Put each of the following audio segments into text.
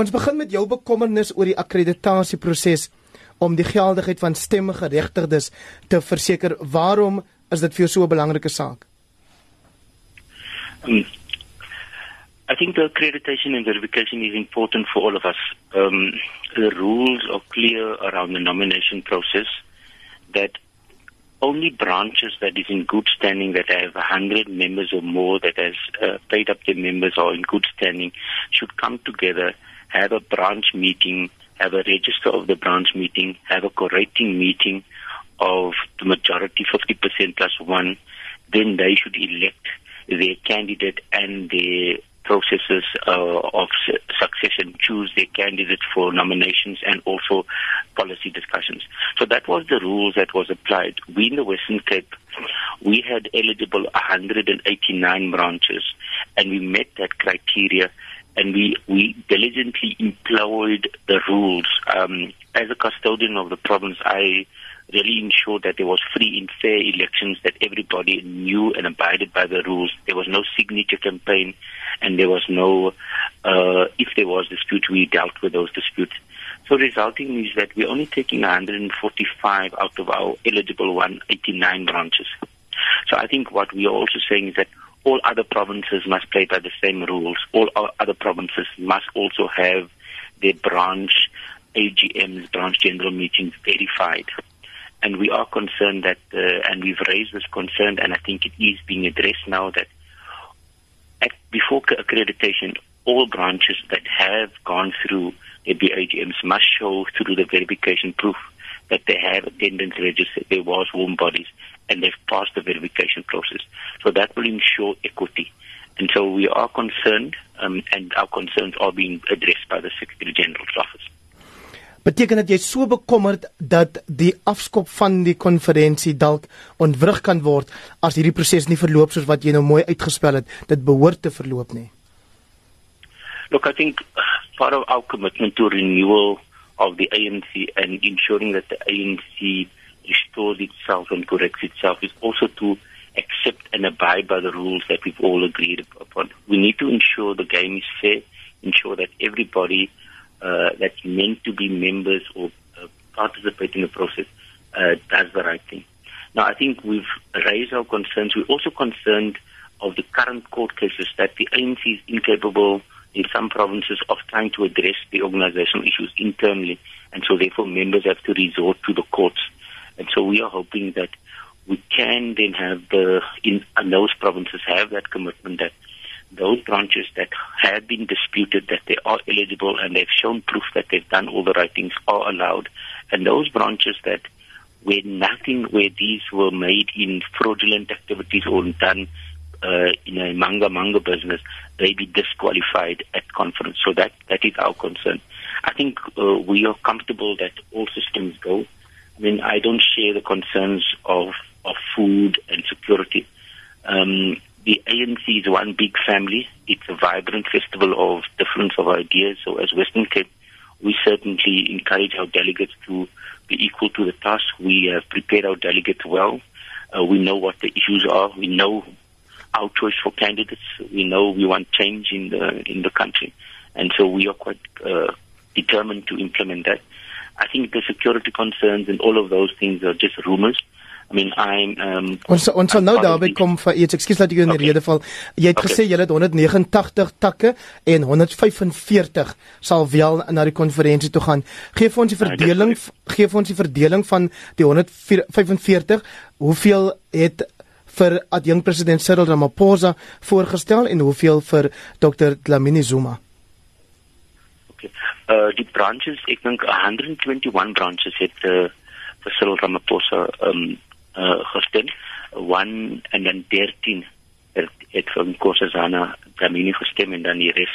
Ons begin met jou bekommernis oor die akkreditasieproses om die geldigheid van stemgeregtigdes te verseker. Waarom is dit vir jou so 'n belangrike saak? Um, I think the accreditation and verification is important for all of us. Um, the rules are clear around the nomination process that only branches that is in good standing that have 100 members or more that has uh, paid up their members or in good standing should come together, have a branch meeting, have a register of the branch meeting, have a correcting meeting of the majority, 50% plus one, then they should elect their candidate and their processes uh, of su- succession, choose their candidate for nominations and also policy discussions. So that was the rules that was applied. We in the Western Cape, we had eligible 189 branches and we met that criteria and we, we diligently employed the rules. Um, as a custodian of the province, I really ensured that there was free and fair elections, that everybody knew and abided by the rules. There was no signature campaign, and there was no, uh, if there was dispute, we dealt with those disputes. So resulting is that we're only taking 145 out of our eligible 189 branches. So I think what we are also saying is that all other provinces must play by the same rules. All other provinces must also have their branch AGMs, branch general meetings verified and we are concerned that, uh, and we've raised this concern, and I think it is being addressed now that at, before accreditation, all branches that have gone through the BAGMs must show through the verification proof that they have attendance registered, there was warm bodies, and they've passed the verification process. So that will ensure equity. And so we are concerned, um, and our concerns are being addressed by the Secretary General's office. Beteken dit jy so bekommerd dat die afskop van die konferensie dalk ontwrig kan word as hierdie proses nie verloop soos wat jy nou mooi uitgespel het dit behoort te verloop nie. Look, I think part of our commitment to renewal of the ANC and ensuring that the ANC restores itself and corrects itself is also to accept and abide by the rules that we've all agreed upon. We need to ensure the game is fair, ensure that everybody uh, that's meant to be members or uh, participate in the process uh, does the right thing. Now, I think we've raised our concerns. We're also concerned of the current court cases that the ANC is incapable in some provinces of trying to address the organizational issues internally, and so therefore members have to resort to the courts. And so we are hoping that we can then have the in and those provinces have that commitment that those branches that have been disputed that they are eligible and they've shown proof that they've done all the right things are allowed. And those branches that where nothing, where these were made in fraudulent activities or done uh, in a manga manga business, they be disqualified at conference. So that that is our concern. I think uh, we are comfortable that all systems go. I mean, I don't share the concerns of of food and security. Um, the ANC is one big family. It's a vibrant festival of difference of ideas. So as Western Cape, we certainly encourage our delegates to be equal to the task. We have prepared our delegates well. Uh, we know what the issues are. We know our choice for candidates. We know we want change in the in the country, and so we are quite uh, determined to implement that. I think the security concerns and all of those things are just rumors. I mean I'm um Ons ons sal nou daarby kom vir iets. Ekskuus dat ek jou in die okay. rede val. Jy het okay. gesê jy het 189 takke en 145 sal wel na die konferensie toe gaan. Geef ons die verdeling gee ons die verdeling van die 145. Hoeveel het vir adjunk president Cyril Ramaphosa voorgestel en hoeveel vir Dr. Dlamini Zuma? Uh die branches, ek dink 121 branches het uh, vir Cyril Ramaphosa um uh, gestem. One en dan 13 het, het van Kosazana Dlamini gestem en dan die res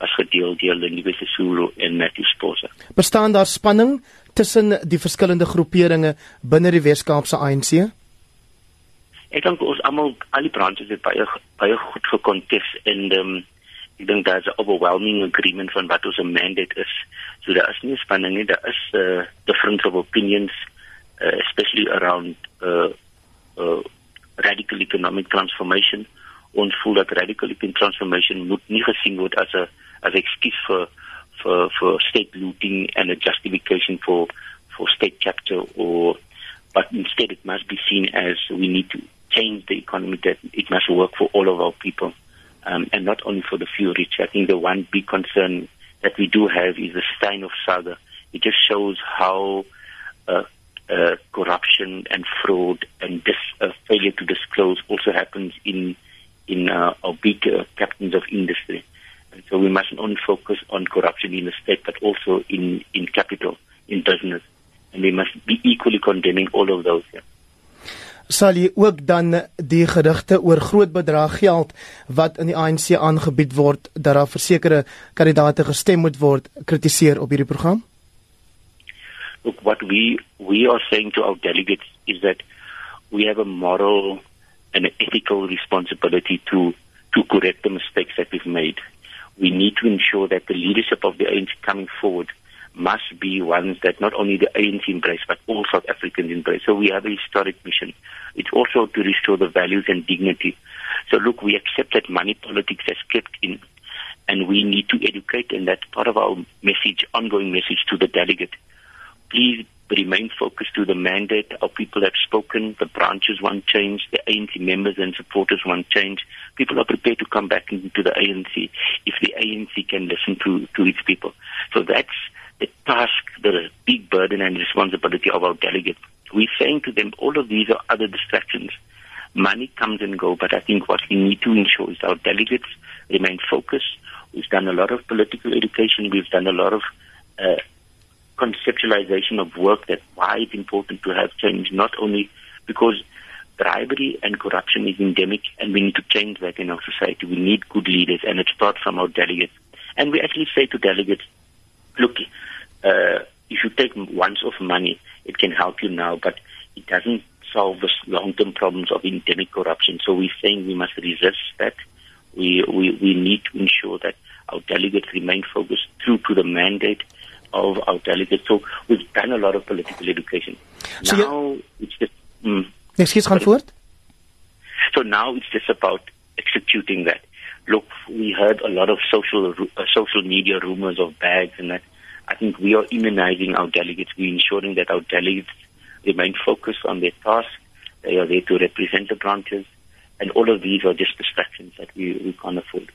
was gedeel deur Lindiwe Sisulu en Matthew Sposa. Bestaan daar spanning tussen die verskillende groeperinge binne die Weskaapse ANC? Ek dink ons almal al die branches het baie baie goed gekontes en ehm um, ek dink daar's 'n overwhelming agreement van wat ons mandate is. So daar is nie spanning nie, daar is 'n uh, difference of opinions uh, especially around uh, uh, radical economic transformation. Ons voel dat radical economic transformation moet nie gesien word as 'n as ekskuus vir for, for state looting and a justification for for state capture or but instead it must be seen as we need to change the economy that it must work for all of our people um, and not only for the few rich. I think the one big concern that we do have is the Steinhoff saga. It just shows how uh, uh, corruption and fraud and dis- uh, failure to disclose also happens in in uh, our big uh, captains of industry. And so we mustn't only focus on corruption in the state, but also in, in capital, in business. And we must be equally condemning all of those. Yeah. Sal jy ook dan die gerugte oor groot bedrag geld wat in die ANC aangebied word dat daar vir sekere kandidaate gestem moet word kritiseer op hierdie program? Look what we we are saying to our delegates is that we have a moral and an ethical responsibility to to correct the mistakes that we've made. We need to ensure that the leadership of the ANC coming forward must be ones that not only the ANC embrace, but all South Africans embrace. So we have a historic mission. It's also to restore the values and dignity. So look, we accept that money politics has crept in, and we need to educate, and that's part of our message, ongoing message to the delegate. Please remain focused to the mandate. Our people have spoken. The branches want change. The ANC members and supporters want change. People are prepared to come back into the ANC if the ANC can listen to, to its people. So that's task, the big burden and responsibility of our delegates. We're saying to them, all of these are other distractions. Money comes and go, but I think what we need to ensure is our delegates remain focused. We've done a lot of political education. We've done a lot of uh, conceptualization of work that why it's important to have change, not only because bribery and corruption is endemic and we need to change that in our society. We need good leaders and it starts from our delegates. And we actually say to delegates, look, uh, if you take once off money, it can help you now, but it doesn't solve the long-term problems of endemic corruption. So we're saying we must resist that. We, we, we need to ensure that our delegates remain focused true to the mandate of our delegates. So we've done a lot of political education. So now it's just... Mm, Excuse me, So now it's just about executing that. Look, we heard a lot of social uh, social media rumors of bags and that. I think we are immunizing our delegates. We're ensuring that our delegates remain focused on their task. They are there to represent the branches. And all of these are just distractions that we, we can't afford.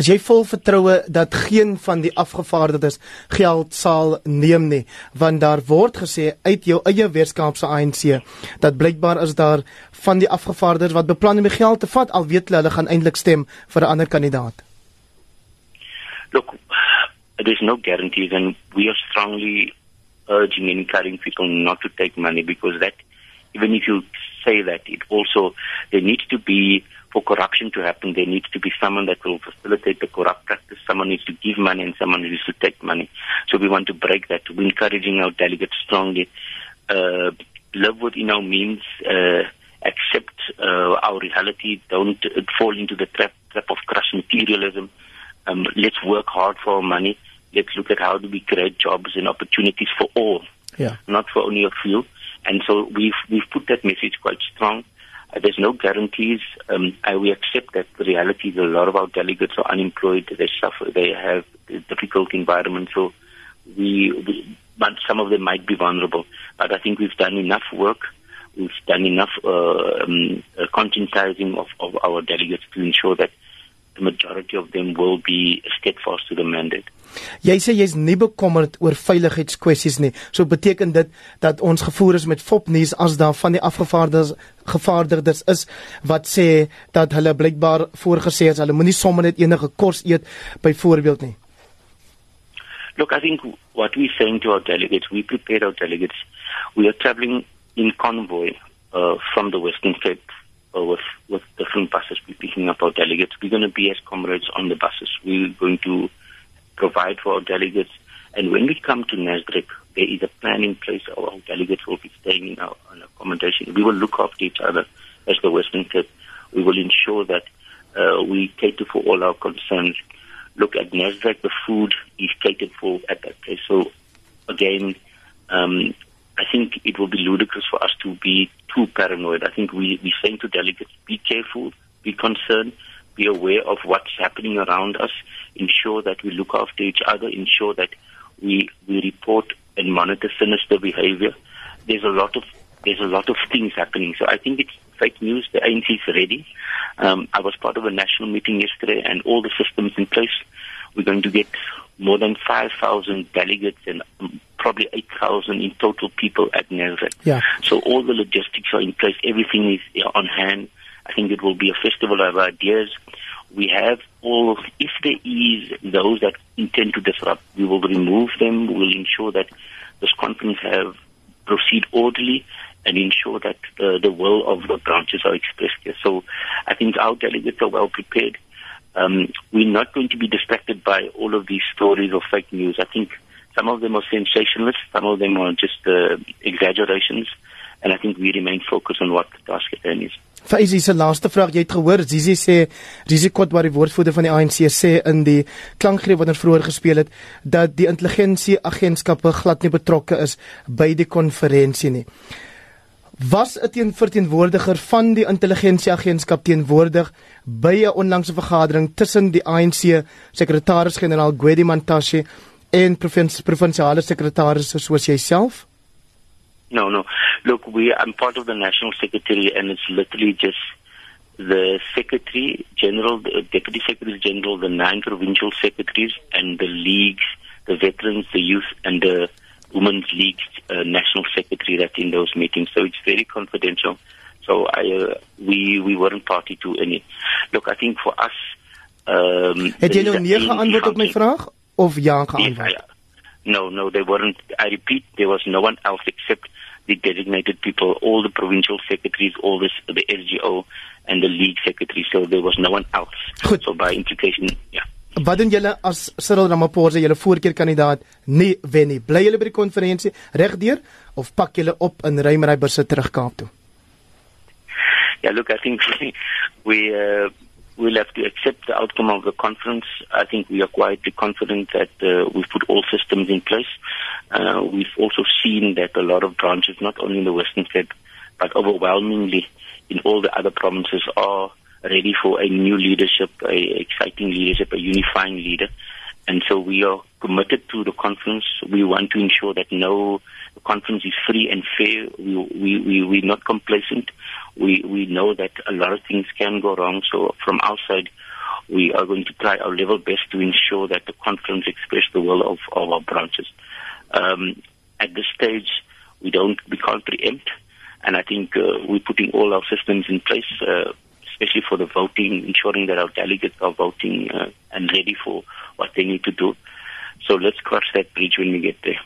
As jy vol vertroue dat geen van die afgevaardigdes geld sal neem nie, want daar word gesê uit jou eie weerskaapse ANC dat blykbaar is daar van die afgevaardigdes wat beplan om geld te vat al weet hulle gaan eintlik stem vir 'n ander kandidaat. Look, there's no guarantees, and we are strongly urging and encouraging people not to take money because that, even if you say that, it also there needs to be for corruption to happen. There needs to be someone that will facilitate the corrupt practice. Someone needs to give money, and someone needs to take money. So we want to break that. We're encouraging our delegates strongly. Uh, live within our means. Uh, accept uh, our reality. Don't fall into the trap, trap of crush materialism. Um, let's work hard for our money. Let's look at how do we create jobs and opportunities for all, yeah. not for only a few. And so we've we've put that message quite strong. Uh, there's no guarantees. Um, I, we accept that the reality is a lot of our delegates are unemployed. They suffer. They have a difficult environment. So we, we, but some of them might be vulnerable. But I think we've done enough work. We've done enough uh, um, uh, conscientizing of, of our delegates to ensure that the majority of them will be steadfast to the mandate. Jy sê jy's nie bekommerd oor veiligheidskwessies nie. So beteken dit dat ons gevoer is met fopnuus as daar van die afgevaardigdes gevaardigdes is wat sê dat hulle blykbaar voorgesê het hulle moenie sommer net enige kos eet byvoorbeeld nie. Look, I think what we saying to our delegates, we prepared our delegates. We are traveling in convoy uh, from the Western Cape uh, with with different buses. Picking up our delegates. We're going to be as comrades on the buses. We're going to provide for our delegates. And when we come to Nasrec, there is a plan in place. Our delegates will be staying in our in accommodation. We will look after each other as the Western Cape. We will ensure that uh, we cater for all our concerns. Look at Nasrec, the food is catered for at that place. So again, um, I think it will be ludicrous for us to be too paranoid. I think we, we're saying to delegates, be careful, be concerned, be aware of what's happening around us, ensure that we look after each other, ensure that we we report and monitor sinister behavior. There's a lot of there's a lot of things happening. So I think it's fake news. The ANC is ready. Um, I was part of a national meeting yesterday, and all the systems in place. We're going to get more than 5,000 delegates and um, probably 8,000 in total people at Nasrec. Yeah. So all the logistics are in place. Everything is on hand. I think it will be a festival of ideas. We have all, if there is those that intend to disrupt, we will remove them. We will ensure that this conference have proceed orderly and ensure that uh, the will of the branches are expressed here. So I think our delegates are well prepared. Um, we're not going to be distracted by all of these stories of fake news. I think some of them are sensationalist, some of them are just uh, exaggerations, and I think we remain focused on what the task at hand is. Faisie se laaste vraag jy het gehoor Zizi sê risiko wat die woordvoerder van die ANC sê in die klankgreep wat ons vroeër gespeel het dat die intelligensie agentskappe glad nie betrokke is by die konferensie nie was 'n teenverteenwoordiger van die intelligensieagentskap teenwoordig by 'n onlangse vergadering tussen die ANC sekretaris-generaal Gwedi Mantashe en provins provinsiale sekretarisse soos jouself? No, no. Look, we I'm part of the national secretary and it's literally just the secretary general, the deputy secretary general, the nine provincial secretaries and the leagues, the veterans, the youth and the Women's League uh, national secretary that's in those meetings. So it's very confidential. So I, uh, we we weren't party to any. Look, I think for us. Um, Het jy nou nee geantwoord op my vraag of ja geantwoord? Yes, no, no, they weren't. I repeat, there was no one else except the designated people, all the provincial secretaries, all this, the SGO and the league secretary. So there was no one else. Goed. So by implication, yeah. Wat doen julle as Cyril Ramaphosa, julle voorkeurkandidaat, nie wen nie? Bly julle by die konferensie regdeur of pak julle op in Rymery busse terug Kaap toe? Yeah, look, I think we we uh, we'll have to accept the outcome of the conference. I think we are quite confident that uh, we've put all systems in place. Uh, we've also seen that a lot of branches, not only in the Western Cape, but overwhelmingly in all the other provinces, are ready for a new leadership, a exciting leadership, a unifying leader. And so we are committed to the conference. We want to ensure that no the conference is free and fair. We, we, we, we're not complacent. We, we know that a lot of things can go wrong. So from our side, we are going to try our level best to ensure that the conference expresses the will of, of our branches. Um, at this stage, we don't, we can't preempt. And I think uh, we're putting all our systems in place. Uh, especially for the voting, ensuring that our delegates are voting uh, and ready for what they need to do. So let's cross that bridge when we get there.